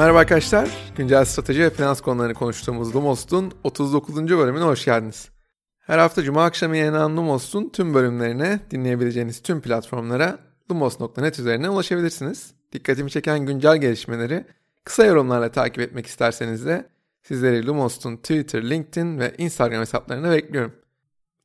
Merhaba arkadaşlar. Güncel strateji ve finans konularını konuştuğumuz Lumos'un 39. bölümüne hoş geldiniz. Her hafta Cuma akşamı yayınlanan Lumos'un tüm bölümlerine dinleyebileceğiniz tüm platformlara lumos.net üzerine ulaşabilirsiniz. Dikkatimi çeken güncel gelişmeleri kısa yorumlarla takip etmek isterseniz de sizleri Lumos'un Twitter, LinkedIn ve Instagram hesaplarına bekliyorum.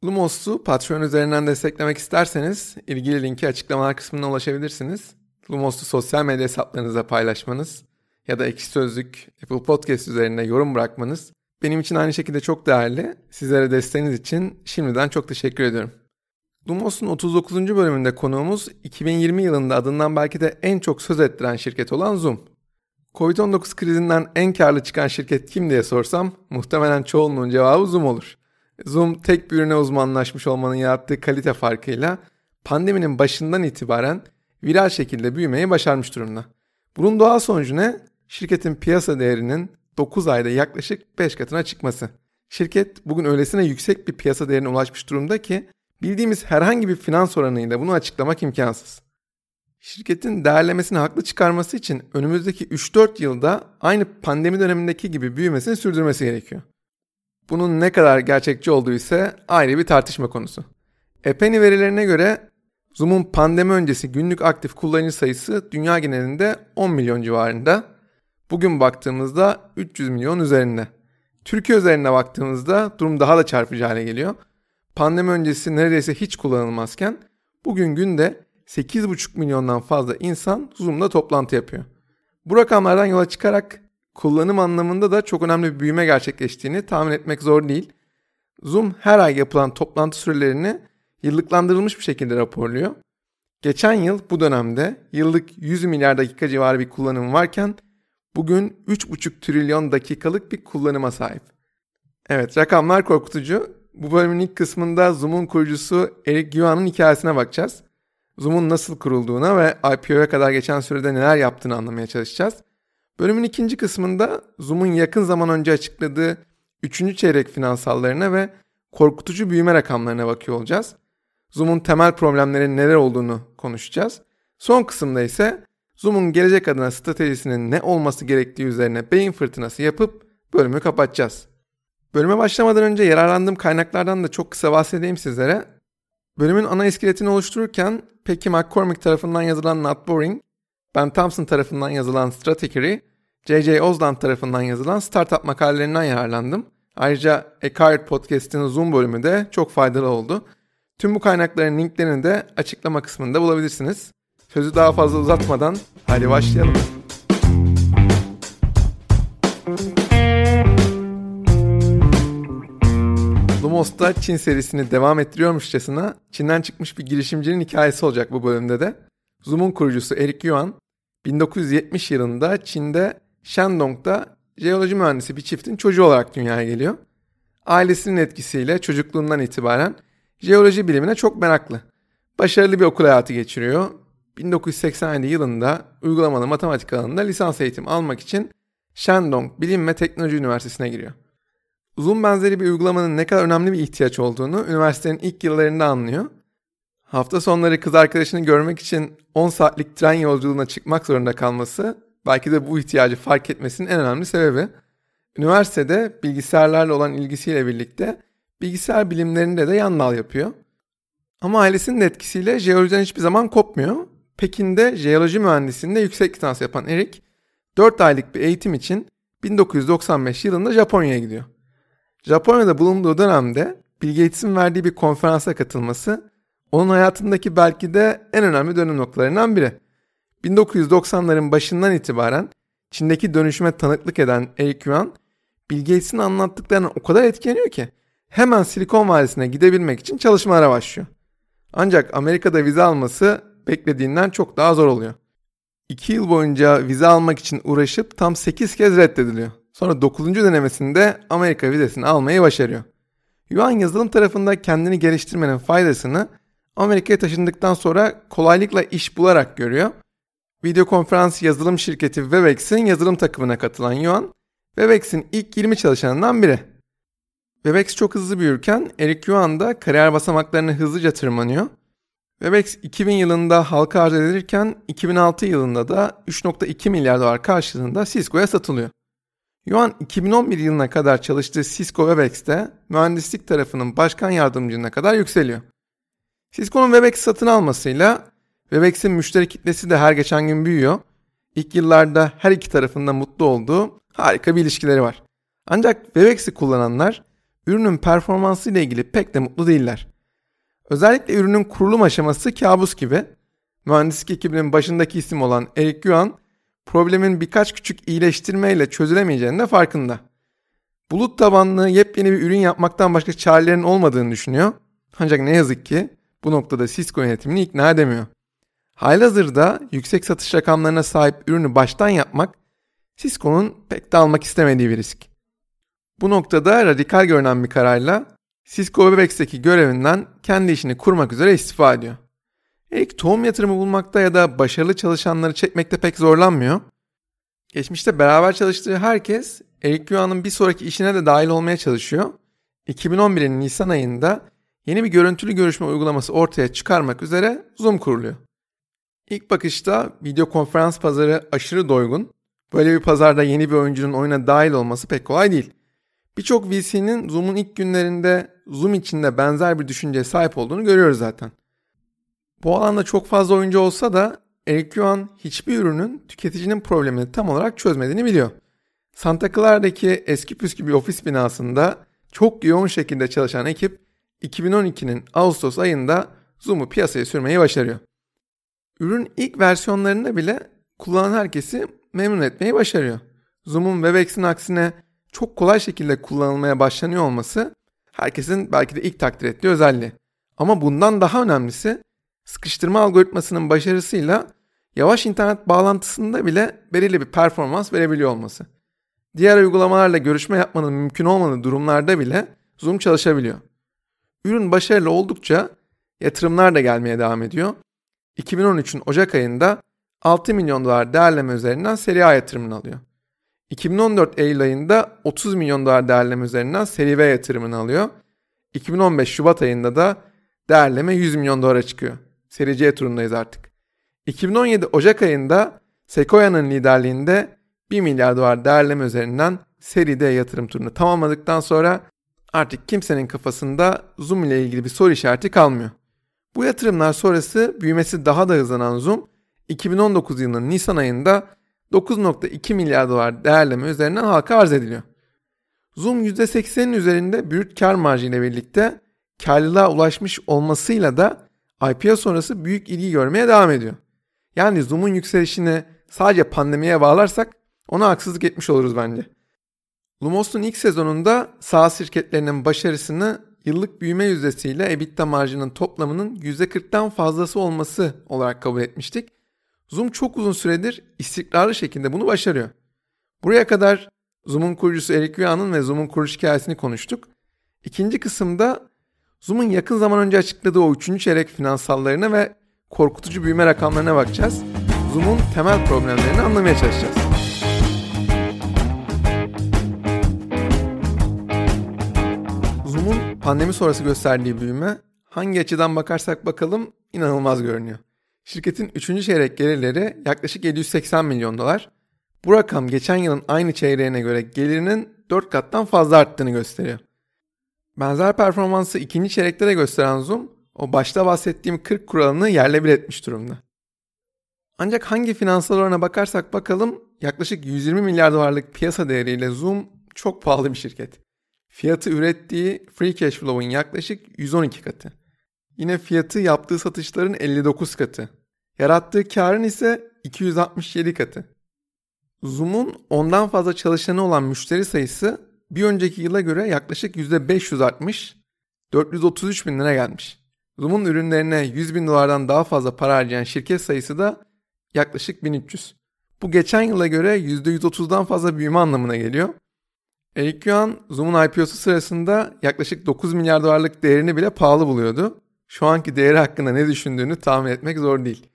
Lumos'u Patreon üzerinden desteklemek isterseniz ilgili linki açıklamalar kısmına ulaşabilirsiniz. Lumos'u sosyal medya hesaplarınıza paylaşmanız ya da Ekşi Sözlük, Apple Podcast üzerinde yorum bırakmanız benim için aynı şekilde çok değerli. Sizlere desteğiniz için şimdiden çok teşekkür ediyorum. Lumos'un 39. bölümünde konuğumuz 2020 yılında adından belki de en çok söz ettiren şirket olan Zoom. Covid-19 krizinden en karlı çıkan şirket kim diye sorsam muhtemelen çoğunluğun cevabı Zoom olur. Zoom tek bir ürüne uzmanlaşmış olmanın yarattığı kalite farkıyla pandeminin başından itibaren viral şekilde büyümeyi başarmış durumda. Bunun doğal sonucu ne? Şirketin piyasa değerinin 9 ayda yaklaşık 5 katına çıkması. Şirket bugün öylesine yüksek bir piyasa değerine ulaşmış durumda ki bildiğimiz herhangi bir finans oranıyla bunu açıklamak imkansız. Şirketin değerlemesini haklı çıkarması için önümüzdeki 3-4 yılda aynı pandemi dönemindeki gibi büyümesini sürdürmesi gerekiyor. Bunun ne kadar gerçekçi olduğu ise ayrı bir tartışma konusu. Epeni verilerine göre Zoom'un pandemi öncesi günlük aktif kullanıcı sayısı dünya genelinde 10 milyon civarında. Bugün baktığımızda 300 milyon üzerinde. Türkiye üzerine baktığımızda durum daha da çarpıcı hale geliyor. Pandemi öncesi neredeyse hiç kullanılmazken bugün günde 8,5 milyondan fazla insan Zoom'da toplantı yapıyor. Bu rakamlardan yola çıkarak kullanım anlamında da çok önemli bir büyüme gerçekleştiğini tahmin etmek zor değil. Zoom her ay yapılan toplantı sürelerini yıllıklandırılmış bir şekilde raporluyor. Geçen yıl bu dönemde yıllık 100 milyar dakika civarı bir kullanım varken bugün 3,5 trilyon dakikalık bir kullanıma sahip. Evet rakamlar korkutucu. Bu bölümün ilk kısmında Zoom'un kurucusu Eric Yuan'ın hikayesine bakacağız. Zoom'un nasıl kurulduğuna ve IPO'ya kadar geçen sürede neler yaptığını anlamaya çalışacağız. Bölümün ikinci kısmında Zoom'un yakın zaman önce açıkladığı 3. çeyrek finansallarına ve korkutucu büyüme rakamlarına bakıyor olacağız. Zoom'un temel problemlerinin neler olduğunu konuşacağız. Son kısımda ise Zoom'un gelecek adına stratejisinin ne olması gerektiği üzerine beyin fırtınası yapıp bölümü kapatacağız. Bölüme başlamadan önce yararlandığım kaynaklardan da çok kısa bahsedeyim sizlere. Bölümün ana iskeletini oluştururken Peggy McCormick tarafından yazılan Not Boring, Ben Thompson tarafından yazılan Strategy, J.J. Ozland tarafından yazılan Startup makalelerinden yararlandım. Ayrıca Eckhart Podcast'in Zoom bölümü de çok faydalı oldu. Tüm bu kaynakların linklerini de açıklama kısmında bulabilirsiniz. Sözü daha fazla uzatmadan hadi başlayalım. Lumos'ta Çin serisini devam ettiriyormuşçasına Çin'den çıkmış bir girişimcinin hikayesi olacak bu bölümde de. Zoom'un kurucusu Eric Yuan 1970 yılında Çin'de Shandong'da jeoloji mühendisi bir çiftin çocuğu olarak dünyaya geliyor. Ailesinin etkisiyle çocukluğundan itibaren jeoloji bilimine çok meraklı. Başarılı bir okul hayatı geçiriyor. 1987 yılında uygulamalı matematik alanında lisans eğitim almak için Shandong Bilim ve Teknoloji Üniversitesi'ne giriyor. Uzun benzeri bir uygulamanın ne kadar önemli bir ihtiyaç olduğunu üniversitenin ilk yıllarında anlıyor. Hafta sonları kız arkadaşını görmek için 10 saatlik tren yolculuğuna çıkmak zorunda kalması belki de bu ihtiyacı fark etmesinin en önemli sebebi. Üniversitede bilgisayarlarla olan ilgisiyle birlikte bilgisayar bilimlerinde de yan dal yapıyor. Ama ailesinin etkisiyle jeolojiden hiçbir zaman kopmuyor. Pekin'de jeoloji mühendisliğinde yüksek lisans yapan Erik, 4 aylık bir eğitim için 1995 yılında Japonya'ya gidiyor. Japonya'da bulunduğu dönemde Bill Gates'in verdiği bir konferansa katılması onun hayatındaki belki de en önemli dönüm noktalarından biri. 1990'ların başından itibaren Çin'deki dönüşüme tanıklık eden Eric Yuan, Bill Gates'in anlattıklarına o kadar etkileniyor ki hemen Silikon Vadisi'ne gidebilmek için çalışmalara başlıyor. Ancak Amerika'da vize alması beklediğinden çok daha zor oluyor. 2 yıl boyunca vize almak için uğraşıp tam 8 kez reddediliyor. Sonra 9. denemesinde Amerika vizesini almayı başarıyor. Yuan yazılım tarafında kendini geliştirmenin faydasını Amerika'ya taşındıktan sonra kolaylıkla iş bularak görüyor. Video konferans yazılım şirketi Webex'in yazılım takımına katılan Yuan, Webex'in ilk 20 çalışanından biri. Webex çok hızlı büyürken Eric Yuan da kariyer basamaklarını hızlıca tırmanıyor. Webex 2000 yılında halka arz edilirken 2006 yılında da 3.2 milyar dolar karşılığında Cisco'ya satılıyor. Yuan 2011 yılına kadar çalıştığı Cisco Webex'te mühendislik tarafının başkan yardımcılığına kadar yükseliyor. Cisco'nun Webex satın almasıyla Webex'in müşteri kitlesi de her geçen gün büyüyor. İlk yıllarda her iki tarafında mutlu olduğu harika bir ilişkileri var. Ancak Webex'i kullananlar ürünün performansı ile ilgili pek de mutlu değiller. Özellikle ürünün kurulum aşaması kabus gibi. Mühendislik ekibinin başındaki isim olan Eric Yuan, problemin birkaç küçük iyileştirmeyle çözülemeyeceğinin de farkında. Bulut tabanlı yepyeni bir ürün yapmaktan başka çarelerin olmadığını düşünüyor. Ancak ne yazık ki bu noktada Cisco yönetimini ikna edemiyor. Halihazırda yüksek satış rakamlarına sahip ürünü baştan yapmak Cisco'nun pek de almak istemediği bir risk. Bu noktada radikal görünen bir kararla Cisco Webex'teki görevinden kendi işini kurmak üzere istifa ediyor. Eric tohum yatırımı bulmakta ya da başarılı çalışanları çekmekte pek zorlanmıyor. Geçmişte beraber çalıştığı herkes Eric Yuan'ın bir sonraki işine de dahil olmaya çalışıyor. 2011'in Nisan ayında yeni bir görüntülü görüşme uygulaması ortaya çıkarmak üzere Zoom kuruluyor. İlk bakışta video konferans pazarı aşırı doygun. Böyle bir pazarda yeni bir oyuncunun oyuna dahil olması pek kolay değil. Birçok VC'nin Zoom'un ilk günlerinde Zoom içinde benzer bir düşünceye sahip olduğunu görüyoruz zaten. Bu alanda çok fazla oyuncu olsa da Eric Yuan hiçbir ürünün tüketicinin problemini tam olarak çözmediğini biliyor. Santa Clara'daki eski püskü bir ofis binasında çok yoğun şekilde çalışan ekip 2012'nin Ağustos ayında Zoom'u piyasaya sürmeyi başarıyor. Ürün ilk versiyonlarında bile kullanan herkesi memnun etmeyi başarıyor. Zoom'un Webex'in aksine çok kolay şekilde kullanılmaya başlanıyor olması herkesin belki de ilk takdir ettiği özelliği. Ama bundan daha önemlisi sıkıştırma algoritmasının başarısıyla yavaş internet bağlantısında bile belirli bir performans verebiliyor olması. Diğer uygulamalarla görüşme yapmanın mümkün olmadığı durumlarda bile Zoom çalışabiliyor. Ürün başarılı oldukça yatırımlar da gelmeye devam ediyor. 2013'ün Ocak ayında 6 milyon dolar değerleme üzerinden seri A yatırımını alıyor. 2014 Eylül ayında 30 milyon dolar değerleme üzerinden seri V yatırımını alıyor. 2015 Şubat ayında da değerleme 100 milyon dolara çıkıyor. Seri C turundayız artık. 2017 Ocak ayında Sequoia'nın liderliğinde 1 milyar dolar değerleme üzerinden seri D yatırım turunu tamamladıktan sonra artık kimsenin kafasında Zoom ile ilgili bir soru işareti kalmıyor. Bu yatırımlar sonrası büyümesi daha da hızlanan Zoom 2019 yılının Nisan ayında 9.2 milyar dolar değerleme üzerinden halka arz ediliyor. Zoom %80'in üzerinde brüt kar marjı birlikte karlılığa ulaşmış olmasıyla da IPO sonrası büyük ilgi görmeye devam ediyor. Yani Zoom'un yükselişini sadece pandemiye bağlarsak ona haksızlık etmiş oluruz bence. Lumos'un ilk sezonunda sağ şirketlerinin başarısını yıllık büyüme yüzdesiyle EBITDA marjının toplamının %40'tan fazlası olması olarak kabul etmiştik. Zoom çok uzun süredir istikrarlı şekilde bunu başarıyor. Buraya kadar Zoom'un kurucusu Eric Yuan'ın ve Zoom'un kuruluş hikayesini konuştuk. İkinci kısımda Zoom'un yakın zaman önce açıkladığı o üçüncü çeyrek finansallarına ve korkutucu büyüme rakamlarına bakacağız. Zoom'un temel problemlerini anlamaya çalışacağız. Zoom'un pandemi sonrası gösterdiği büyüme hangi açıdan bakarsak bakalım inanılmaz görünüyor. Şirketin 3. çeyrek gelirleri yaklaşık 780 milyon dolar. Bu rakam geçen yılın aynı çeyreğine göre gelirinin 4 kattan fazla arttığını gösteriyor. Benzer performansı ikinci çeyrekte de gösteren Zoom, o başta bahsettiğim 40 kuralını yerle bir etmiş durumda. Ancak hangi finansal orana bakarsak bakalım yaklaşık 120 milyar dolarlık piyasa değeriyle Zoom çok pahalı bir şirket. Fiyatı ürettiği free cash flow'un yaklaşık 112 katı. Yine fiyatı yaptığı satışların 59 katı. Yarattığı karın ise 267 katı. Zoom'un ondan fazla çalışanı olan müşteri sayısı bir önceki yıla göre yaklaşık %500 artmış, 433 bin lira gelmiş. Zoom'un ürünlerine 100 bin dolardan daha fazla para harcayan şirket sayısı da yaklaşık 1300. Bu geçen yıla göre %130'dan fazla büyüme anlamına geliyor. Eric Yuan, Zoom'un IPO'su sırasında yaklaşık 9 milyar dolarlık değerini bile pahalı buluyordu. Şu anki değeri hakkında ne düşündüğünü tahmin etmek zor değil.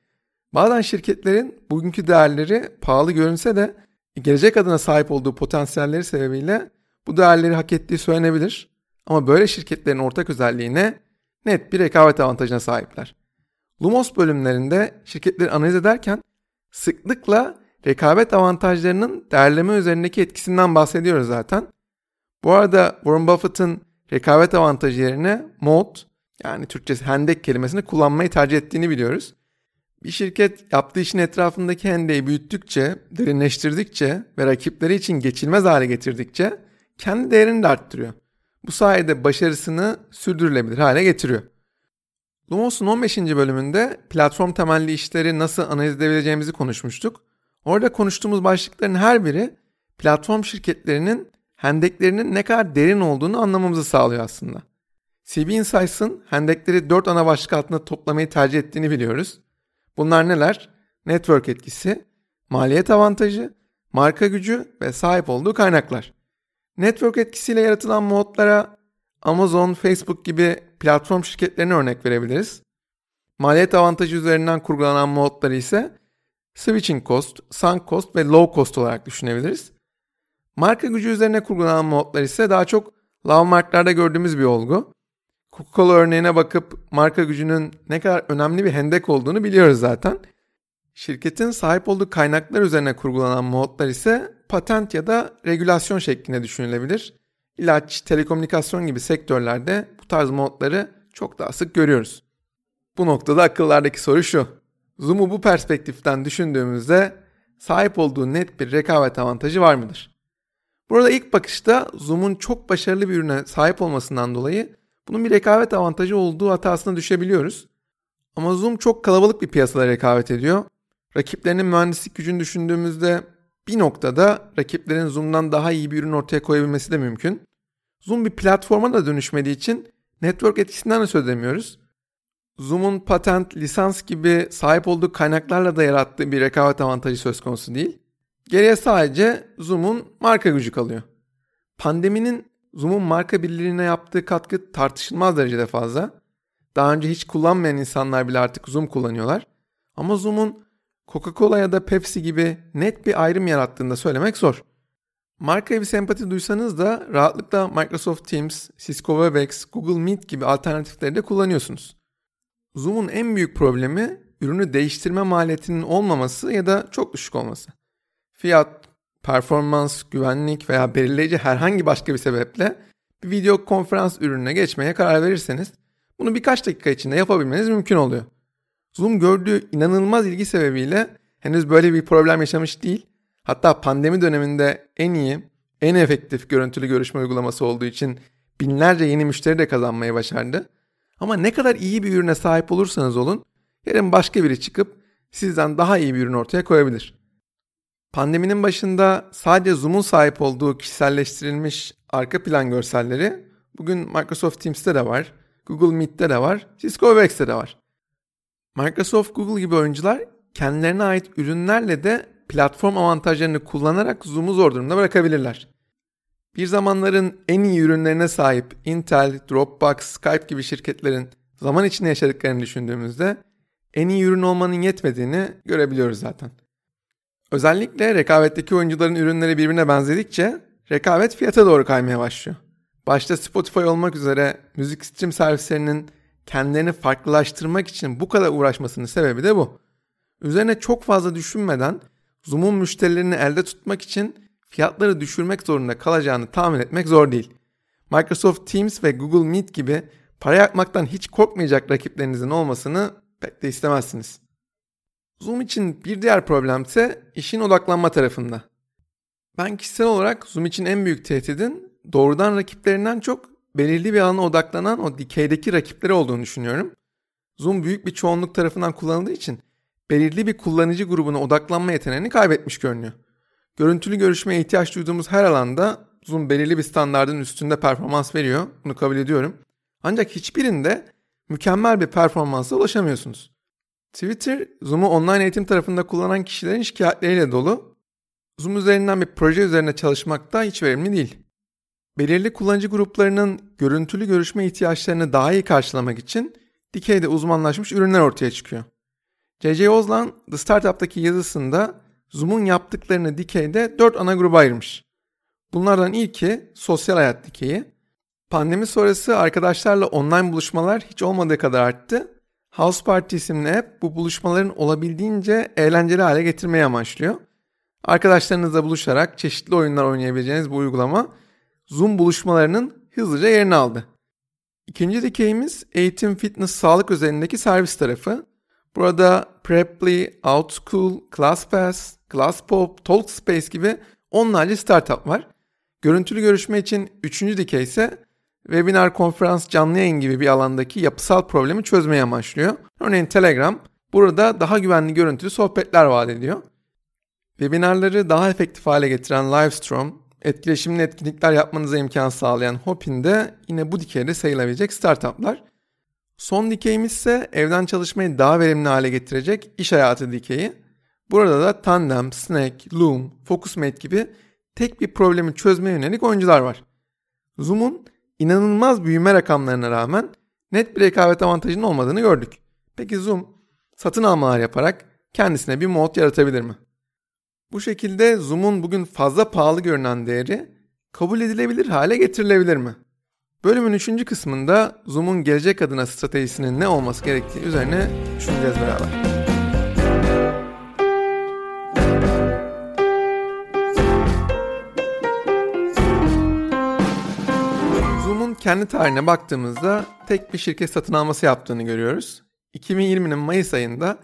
Bazen şirketlerin bugünkü değerleri pahalı görünse de gelecek adına sahip olduğu potansiyelleri sebebiyle bu değerleri hak ettiği söylenebilir. Ama böyle şirketlerin ortak özelliğine net bir rekabet avantajına sahipler. Lumos bölümlerinde şirketleri analiz ederken sıklıkla rekabet avantajlarının değerleme üzerindeki etkisinden bahsediyoruz zaten. Bu arada Warren Buffett'ın rekabet avantajı yerine moat yani Türkçesi hendek kelimesini kullanmayı tercih ettiğini biliyoruz. Bir şirket yaptığı işin etrafındaki hendeyi büyüttükçe, derinleştirdikçe ve rakipleri için geçilmez hale getirdikçe kendi değerini de arttırıyor. Bu sayede başarısını sürdürülebilir hale getiriyor. Lumos'un 15. bölümünde platform temelli işleri nasıl analiz edebileceğimizi konuşmuştuk. Orada konuştuğumuz başlıkların her biri platform şirketlerinin hendeklerinin ne kadar derin olduğunu anlamamızı sağlıyor aslında. CB Insights'ın hendekleri 4 ana başlık altında toplamayı tercih ettiğini biliyoruz. Bunlar neler? Network etkisi, maliyet avantajı, marka gücü ve sahip olduğu kaynaklar. Network etkisiyle yaratılan modlara Amazon, Facebook gibi platform şirketlerine örnek verebiliriz. Maliyet avantajı üzerinden kurgulanan modları ise switching cost, sunk cost ve low cost olarak düşünebiliriz. Marka gücü üzerine kurgulanan modlar ise daha çok lav marklarda gördüğümüz bir olgu. Coca-Cola örneğine bakıp marka gücünün ne kadar önemli bir hendek olduğunu biliyoruz zaten. Şirketin sahip olduğu kaynaklar üzerine kurgulanan modlar ise patent ya da regülasyon şeklinde düşünülebilir. İlaç, telekomünikasyon gibi sektörlerde bu tarz modları çok daha sık görüyoruz. Bu noktada akıllardaki soru şu. Zoom'u bu perspektiften düşündüğümüzde sahip olduğu net bir rekabet avantajı var mıdır? Burada ilk bakışta Zoom'un çok başarılı bir ürüne sahip olmasından dolayı bunun bir rekabet avantajı olduğu hatasına düşebiliyoruz. Ama Zoom çok kalabalık bir piyasada rekabet ediyor. Rakiplerinin mühendislik gücünü düşündüğümüzde bir noktada rakiplerin Zoom'dan daha iyi bir ürün ortaya koyabilmesi de mümkün. Zoom bir platforma da dönüşmediği için network etkisinden de söz edemiyoruz. Zoom'un patent, lisans gibi sahip olduğu kaynaklarla da yarattığı bir rekabet avantajı söz konusu değil. Geriye sadece Zoom'un marka gücü kalıyor. Pandeminin Zoom'un marka birliğine yaptığı katkı tartışılmaz derecede fazla. Daha önce hiç kullanmayan insanlar bile artık Zoom kullanıyorlar. Ama Zoom'un Coca-Cola ya da Pepsi gibi net bir ayrım yarattığını da söylemek zor. Markaya bir sempati duysanız da rahatlıkla Microsoft Teams, Cisco Webex, Google Meet gibi alternatifleri de kullanıyorsunuz. Zoom'un en büyük problemi ürünü değiştirme maliyetinin olmaması ya da çok düşük olması. Fiyat, performans, güvenlik veya belirleyici herhangi başka bir sebeple bir video konferans ürününe geçmeye karar verirseniz bunu birkaç dakika içinde yapabilmeniz mümkün oluyor. Zoom gördüğü inanılmaz ilgi sebebiyle henüz böyle bir problem yaşamış değil. Hatta pandemi döneminde en iyi, en efektif görüntülü görüşme uygulaması olduğu için binlerce yeni müşteri de kazanmayı başardı. Ama ne kadar iyi bir ürüne sahip olursanız olun, yarın başka biri çıkıp sizden daha iyi bir ürün ortaya koyabilir. Pandeminin başında sadece Zoom'un sahip olduğu kişiselleştirilmiş arka plan görselleri bugün Microsoft Teams'te de var, Google Meet'te de var, Cisco Webex'te de var. Microsoft, Google gibi oyuncular kendilerine ait ürünlerle de platform avantajlarını kullanarak Zoom'u zor durumda bırakabilirler. Bir zamanların en iyi ürünlerine sahip Intel, Dropbox, Skype gibi şirketlerin zaman içinde yaşadıklarını düşündüğümüzde en iyi ürün olmanın yetmediğini görebiliyoruz zaten. Özellikle rekabetteki oyuncuların ürünleri birbirine benzedikçe rekabet fiyata doğru kaymaya başlıyor. Başta Spotify olmak üzere müzik stream servislerinin kendilerini farklılaştırmak için bu kadar uğraşmasının sebebi de bu. Üzerine çok fazla düşünmeden Zoom'un müşterilerini elde tutmak için fiyatları düşürmek zorunda kalacağını tahmin etmek zor değil. Microsoft Teams ve Google Meet gibi para yakmaktan hiç korkmayacak rakiplerinizin olmasını pek de istemezsiniz. Zoom için bir diğer problem ise işin odaklanma tarafında. Ben kişisel olarak Zoom için en büyük tehdidin doğrudan rakiplerinden çok belirli bir alana odaklanan o dikeydeki rakipleri olduğunu düşünüyorum. Zoom büyük bir çoğunluk tarafından kullanıldığı için belirli bir kullanıcı grubuna odaklanma yeteneğini kaybetmiş görünüyor. Görüntülü görüşmeye ihtiyaç duyduğumuz her alanda Zoom belirli bir standardın üstünde performans veriyor. Bunu kabul ediyorum. Ancak hiçbirinde mükemmel bir performansa ulaşamıyorsunuz. Twitter, Zoom'u online eğitim tarafında kullanan kişilerin şikayetleriyle dolu. Zoom üzerinden bir proje üzerine çalışmak da hiç verimli değil. Belirli kullanıcı gruplarının görüntülü görüşme ihtiyaçlarını daha iyi karşılamak için dikeyde uzmanlaşmış ürünler ortaya çıkıyor. C.C. Ozlan The Startup'taki yazısında Zoom'un yaptıklarını dikeyde dört ana gruba ayırmış. Bunlardan ilki sosyal hayat dikeyi. Pandemi sonrası arkadaşlarla online buluşmalar hiç olmadığı kadar arttı. House Party isimli app bu buluşmaların olabildiğince eğlenceli hale getirmeyi amaçlıyor. Arkadaşlarınızla buluşarak çeşitli oyunlar oynayabileceğiniz bu uygulama Zoom buluşmalarının hızlıca yerini aldı. İkinci dikeyimiz eğitim, fitness, sağlık özelindeki servis tarafı. Burada Preply, Outschool, ClassPass, ClassPop, Talkspace gibi onlarca startup var. Görüntülü görüşme için üçüncü dikey ise webinar, konferans, canlı yayın gibi bir alandaki yapısal problemi çözmeye amaçlıyor. Örneğin Telegram burada daha güvenli görüntülü sohbetler vaat ediyor. Webinarları daha efektif hale getiren Livestream, etkileşimli etkinlikler yapmanıza imkan sağlayan Hopin de yine bu dikeyde sayılabilecek startuplar. Son dikeyimiz ise evden çalışmayı daha verimli hale getirecek iş hayatı dikeyi. Burada da Tandem, Snack, Loom, Focusmate gibi tek bir problemi çözmeye yönelik oyuncular var. Zoom'un inanılmaz büyüme rakamlarına rağmen net bir rekabet avantajının olmadığını gördük. Peki Zoom satın almalar yaparak kendisine bir mod yaratabilir mi? Bu şekilde Zoom'un bugün fazla pahalı görünen değeri kabul edilebilir hale getirilebilir mi? Bölümün üçüncü kısmında Zoom'un gelecek adına stratejisinin ne olması gerektiği üzerine düşüneceğiz beraber. Kendi tarihine baktığımızda tek bir şirket satın alması yaptığını görüyoruz. 2020'nin Mayıs ayında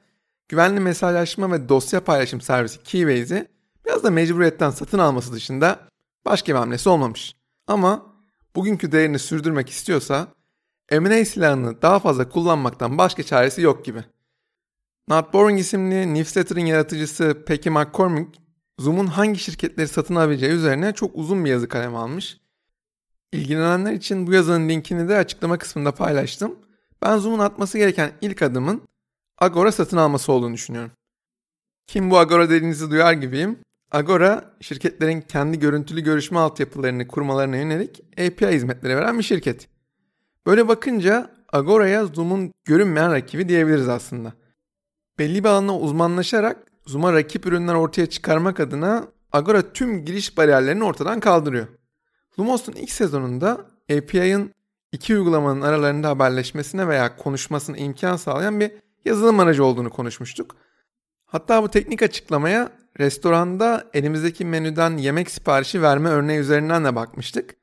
güvenli mesajlaşma ve dosya paylaşım servisi Keybase'i biraz da mecburiyetten satın alması dışında başka bir hamlesi olmamış. Ama bugünkü değerini sürdürmek istiyorsa M&A silahını daha fazla kullanmaktan başka çaresi yok gibi. Not Boring isimli newsletter'ın yaratıcısı Peggy McCormick, Zoom'un hangi şirketleri satın alabileceği üzerine çok uzun bir yazı kaleme almış. İlgilenenler için bu yazının linkini de açıklama kısmında paylaştım. Ben Zoom'un atması gereken ilk adımın Agora satın alması olduğunu düşünüyorum. Kim bu Agora dediğinizi duyar gibiyim. Agora, şirketlerin kendi görüntülü görüşme altyapılarını kurmalarına yönelik API hizmetleri veren bir şirket. Böyle bakınca Agora'ya Zoom'un görünmeyen rakibi diyebiliriz aslında. Belli bir alana uzmanlaşarak Zoom'a rakip ürünler ortaya çıkarmak adına Agora tüm giriş bariyerlerini ortadan kaldırıyor. Lumos'un ilk sezonunda API'ın iki uygulamanın aralarında haberleşmesine veya konuşmasına imkan sağlayan bir yazılım aracı olduğunu konuşmuştuk. Hatta bu teknik açıklamaya restoranda elimizdeki menüden yemek siparişi verme örneği üzerinden de bakmıştık.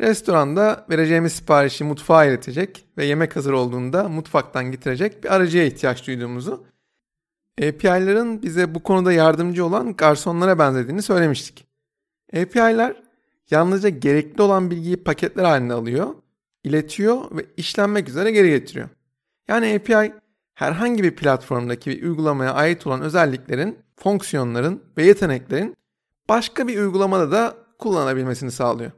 Restoranda vereceğimiz siparişi mutfağa iletecek ve yemek hazır olduğunda mutfaktan getirecek bir aracıya ihtiyaç duyduğumuzu, API'ların bize bu konuda yardımcı olan garsonlara benzediğini söylemiştik. API'ler yalnızca gerekli olan bilgiyi paketler halinde alıyor, iletiyor ve işlenmek üzere geri getiriyor. Yani API herhangi bir platformdaki bir uygulamaya ait olan özelliklerin, fonksiyonların ve yeteneklerin başka bir uygulamada da kullanabilmesini sağlıyor.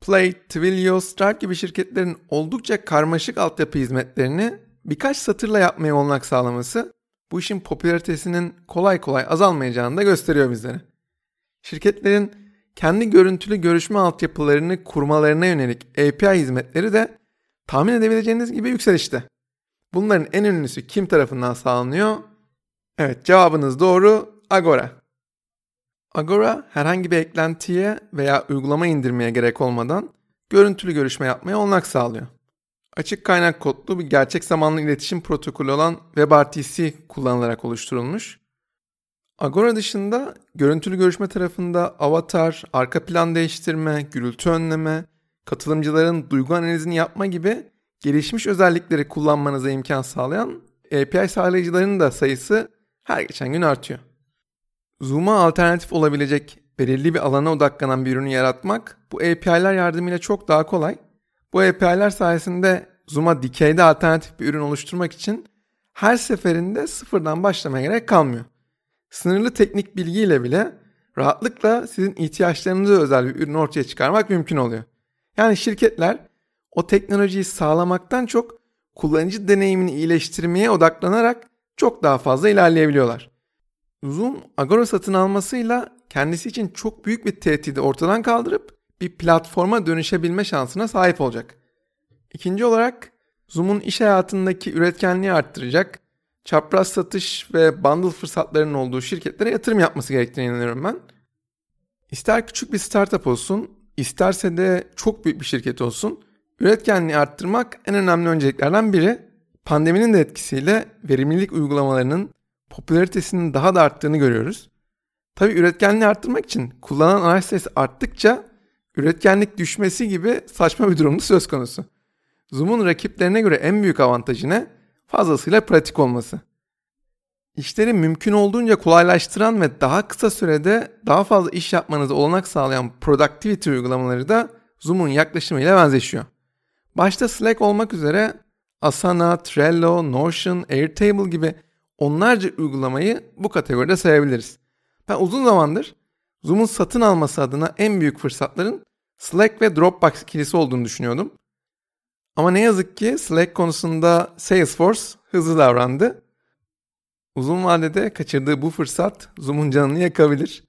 Play, Twilio, Stripe gibi şirketlerin oldukça karmaşık altyapı hizmetlerini birkaç satırla yapmaya olanak sağlaması bu işin popülaritesinin kolay kolay azalmayacağını da gösteriyor bizlere. Şirketlerin kendi görüntülü görüşme altyapılarını kurmalarına yönelik API hizmetleri de tahmin edebileceğiniz gibi yükselişte. Bunların en ünlüsü kim tarafından sağlanıyor? Evet cevabınız doğru Agora. Agora herhangi bir eklentiye veya uygulama indirmeye gerek olmadan görüntülü görüşme yapmaya olanak sağlıyor. Açık kaynak kodlu bir gerçek zamanlı iletişim protokolü olan WebRTC kullanılarak oluşturulmuş. Agora dışında görüntülü görüşme tarafında avatar, arka plan değiştirme, gürültü önleme, katılımcıların duygu analizini yapma gibi gelişmiş özellikleri kullanmanıza imkan sağlayan API sağlayıcılarının da sayısı her geçen gün artıyor. Zoom'a alternatif olabilecek belirli bir alana odaklanan bir ürünü yaratmak bu API'ler yardımıyla çok daha kolay. Bu API'ler sayesinde Zoom'a dikeyde alternatif bir ürün oluşturmak için her seferinde sıfırdan başlamaya gerek kalmıyor. Sınırlı teknik bilgiyle bile rahatlıkla sizin ihtiyaçlarınıza özel bir ürün ortaya çıkarmak mümkün oluyor. Yani şirketler o teknolojiyi sağlamaktan çok kullanıcı deneyimini iyileştirmeye odaklanarak çok daha fazla ilerleyebiliyorlar. Zoom Agora satın almasıyla kendisi için çok büyük bir tehdidi ortadan kaldırıp bir platforma dönüşebilme şansına sahip olacak. İkinci olarak Zoom'un iş hayatındaki üretkenliği arttıracak, çapraz satış ve bundle fırsatlarının olduğu şirketlere yatırım yapması gerektiğine inanıyorum ben. İster küçük bir startup olsun, isterse de çok büyük bir şirket olsun, üretkenliği arttırmak en önemli önceliklerden biri. Pandeminin de etkisiyle verimlilik uygulamalarının popülaritesinin daha da arttığını görüyoruz. Tabi üretkenliği arttırmak için kullanan araç sayısı arttıkça üretkenlik düşmesi gibi saçma bir durumda söz konusu. Zoom'un rakiplerine göre en büyük avantajı ne? Fazlasıyla pratik olması. İşleri mümkün olduğunca kolaylaştıran ve daha kısa sürede daha fazla iş yapmanızı olanak sağlayan productivity uygulamaları da Zoom'un yaklaşımıyla benzeşiyor. Başta Slack olmak üzere Asana, Trello, Notion, Airtable gibi onlarca uygulamayı bu kategoride sayabiliriz. Ben uzun zamandır Zoom'un satın alması adına en büyük fırsatların Slack ve Dropbox ikilisi olduğunu düşünüyordum. Ama ne yazık ki Slack konusunda Salesforce hızlı davrandı. Uzun vadede kaçırdığı bu fırsat Zoom'un canını yakabilir.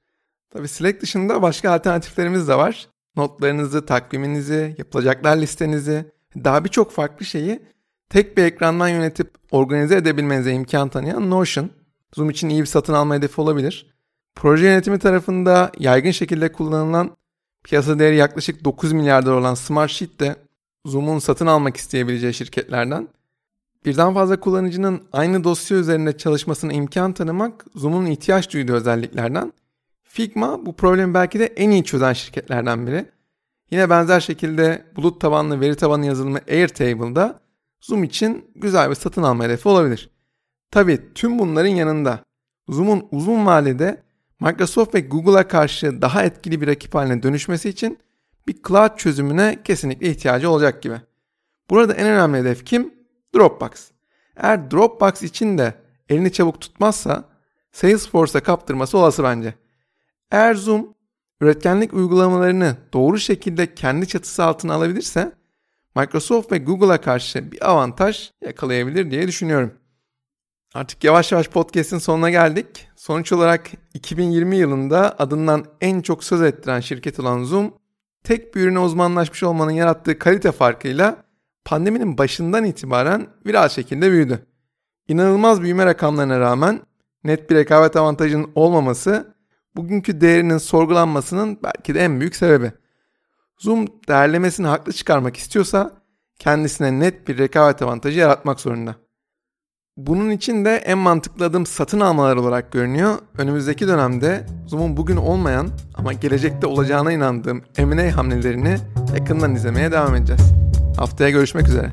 Tabi Slack dışında başka alternatiflerimiz de var. Notlarınızı, takviminizi, yapılacaklar listenizi, daha birçok farklı şeyi tek bir ekrandan yönetip organize edebilmenize imkan tanıyan Notion. Zoom için iyi bir satın alma hedefi olabilir. Proje yönetimi tarafında yaygın şekilde kullanılan piyasa değeri yaklaşık 9 milyar dolar olan Smartsheet de Zoom'un satın almak isteyebileceği şirketlerden. Birden fazla kullanıcının aynı dosya üzerinde çalışmasına imkan tanımak Zoom'un ihtiyaç duyduğu özelliklerden. Figma bu problemi belki de en iyi çözen şirketlerden biri. Yine benzer şekilde bulut tabanlı veri tabanı yazılımı Airtable'da Zoom için güzel bir satın alma hedefi olabilir. Tabi tüm bunların yanında Zoom'un uzun vadede Microsoft ve Google'a karşı daha etkili bir rakip haline dönüşmesi için bir cloud çözümüne kesinlikle ihtiyacı olacak gibi. Burada en önemli hedef kim? Dropbox. Eğer Dropbox için de elini çabuk tutmazsa Salesforce'a kaptırması olası bence. Eğer Zoom üretkenlik uygulamalarını doğru şekilde kendi çatısı altına alabilirse Microsoft ve Google'a karşı bir avantaj yakalayabilir diye düşünüyorum. Artık yavaş yavaş podcast'in sonuna geldik. Sonuç olarak 2020 yılında adından en çok söz ettiren şirket olan Zoom, tek bir ürüne uzmanlaşmış olmanın yarattığı kalite farkıyla pandeminin başından itibaren viral şekilde büyüdü. İnanılmaz büyüme rakamlarına rağmen net bir rekabet avantajının olmaması bugünkü değerinin sorgulanmasının belki de en büyük sebebi. Zoom değerlemesini haklı çıkarmak istiyorsa kendisine net bir rekabet avantajı yaratmak zorunda. Bunun için de en mantıklı adım satın almalar olarak görünüyor. Önümüzdeki dönemde Zoom'un bugün olmayan ama gelecekte olacağına inandığım M&A hamlelerini yakından izlemeye devam edeceğiz. Haftaya görüşmek üzere.